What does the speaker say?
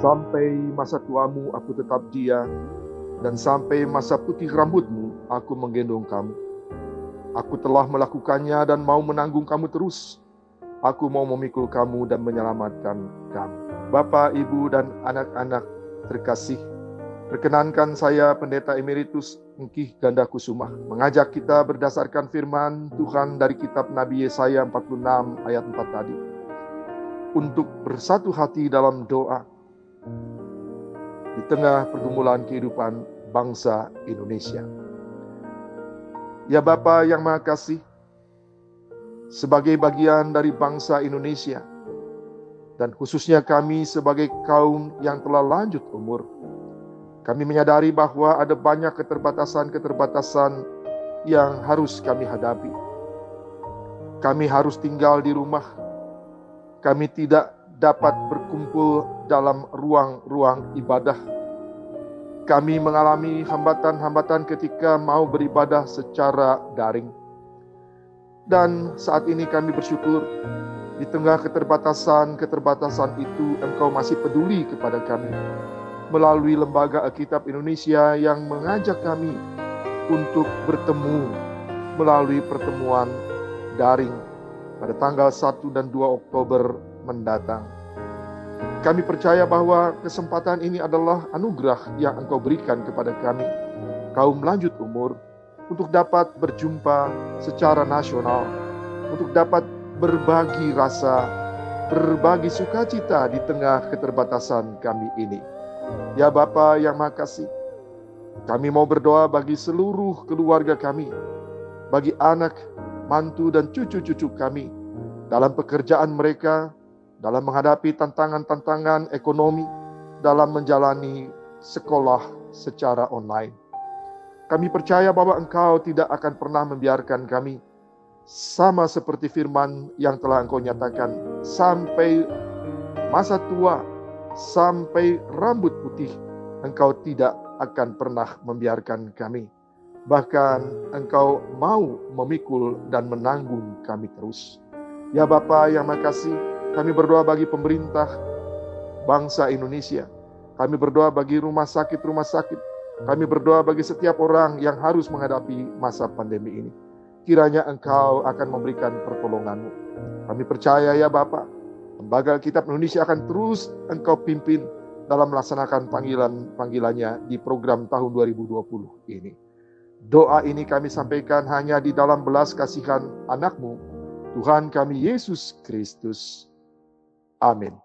Sampai masa tuamu aku tetap dia, dan sampai masa putih rambutmu aku menggendong kamu. Aku telah melakukannya dan mau menanggung kamu terus. Aku mau memikul kamu dan menyelamatkan kamu. Bapak, Ibu, dan anak-anak terkasih, perkenankan saya Pendeta Emeritus Engkih Ganda Kusuma mengajak kita berdasarkan firman Tuhan dari kitab Nabi Yesaya 46 ayat 4 tadi. Untuk bersatu hati dalam doa di tengah pergumulan kehidupan bangsa Indonesia. Ya Bapa yang Maha Kasih, sebagai bagian dari bangsa Indonesia, dan khususnya kami sebagai kaum yang telah lanjut umur, kami menyadari bahwa ada banyak keterbatasan-keterbatasan yang harus kami hadapi. Kami harus tinggal di rumah, kami tidak dapat berkumpul dalam ruang-ruang ibadah. Kami mengalami hambatan-hambatan ketika mau beribadah secara daring. Dan saat ini kami bersyukur di tengah keterbatasan-keterbatasan itu Engkau masih peduli kepada kami melalui Lembaga Alkitab Indonesia yang mengajak kami untuk bertemu melalui pertemuan daring pada tanggal 1 dan 2 Oktober mendatang. Kami percaya bahwa kesempatan ini adalah anugerah yang Engkau berikan kepada kami, kaum lanjut umur, untuk dapat berjumpa secara nasional, untuk dapat berbagi rasa, berbagi sukacita di tengah keterbatasan kami ini. Ya Bapa yang makasih, kami mau berdoa bagi seluruh keluarga kami, bagi anak, mantu, dan cucu-cucu kami dalam pekerjaan mereka, dalam menghadapi tantangan-tantangan ekonomi, dalam menjalani sekolah secara online. Kami percaya bahwa Engkau tidak akan pernah membiarkan kami sama seperti firman yang telah Engkau nyatakan sampai masa tua, sampai rambut putih, Engkau tidak akan pernah membiarkan kami. Bahkan Engkau mau memikul dan menanggung kami terus. Ya Bapa yang makasih, kami berdoa bagi pemerintah bangsa Indonesia. Kami berdoa bagi rumah sakit-rumah sakit. Kami berdoa bagi setiap orang yang harus menghadapi masa pandemi ini. Kiranya Engkau akan memberikan pertolonganmu. Kami percaya ya Bapak, Lembaga Kitab Indonesia akan terus Engkau pimpin dalam melaksanakan panggilan-panggilannya di program tahun 2020 ini. Doa ini kami sampaikan hanya di dalam belas kasihan anakmu, Tuhan kami Yesus Kristus. Amen.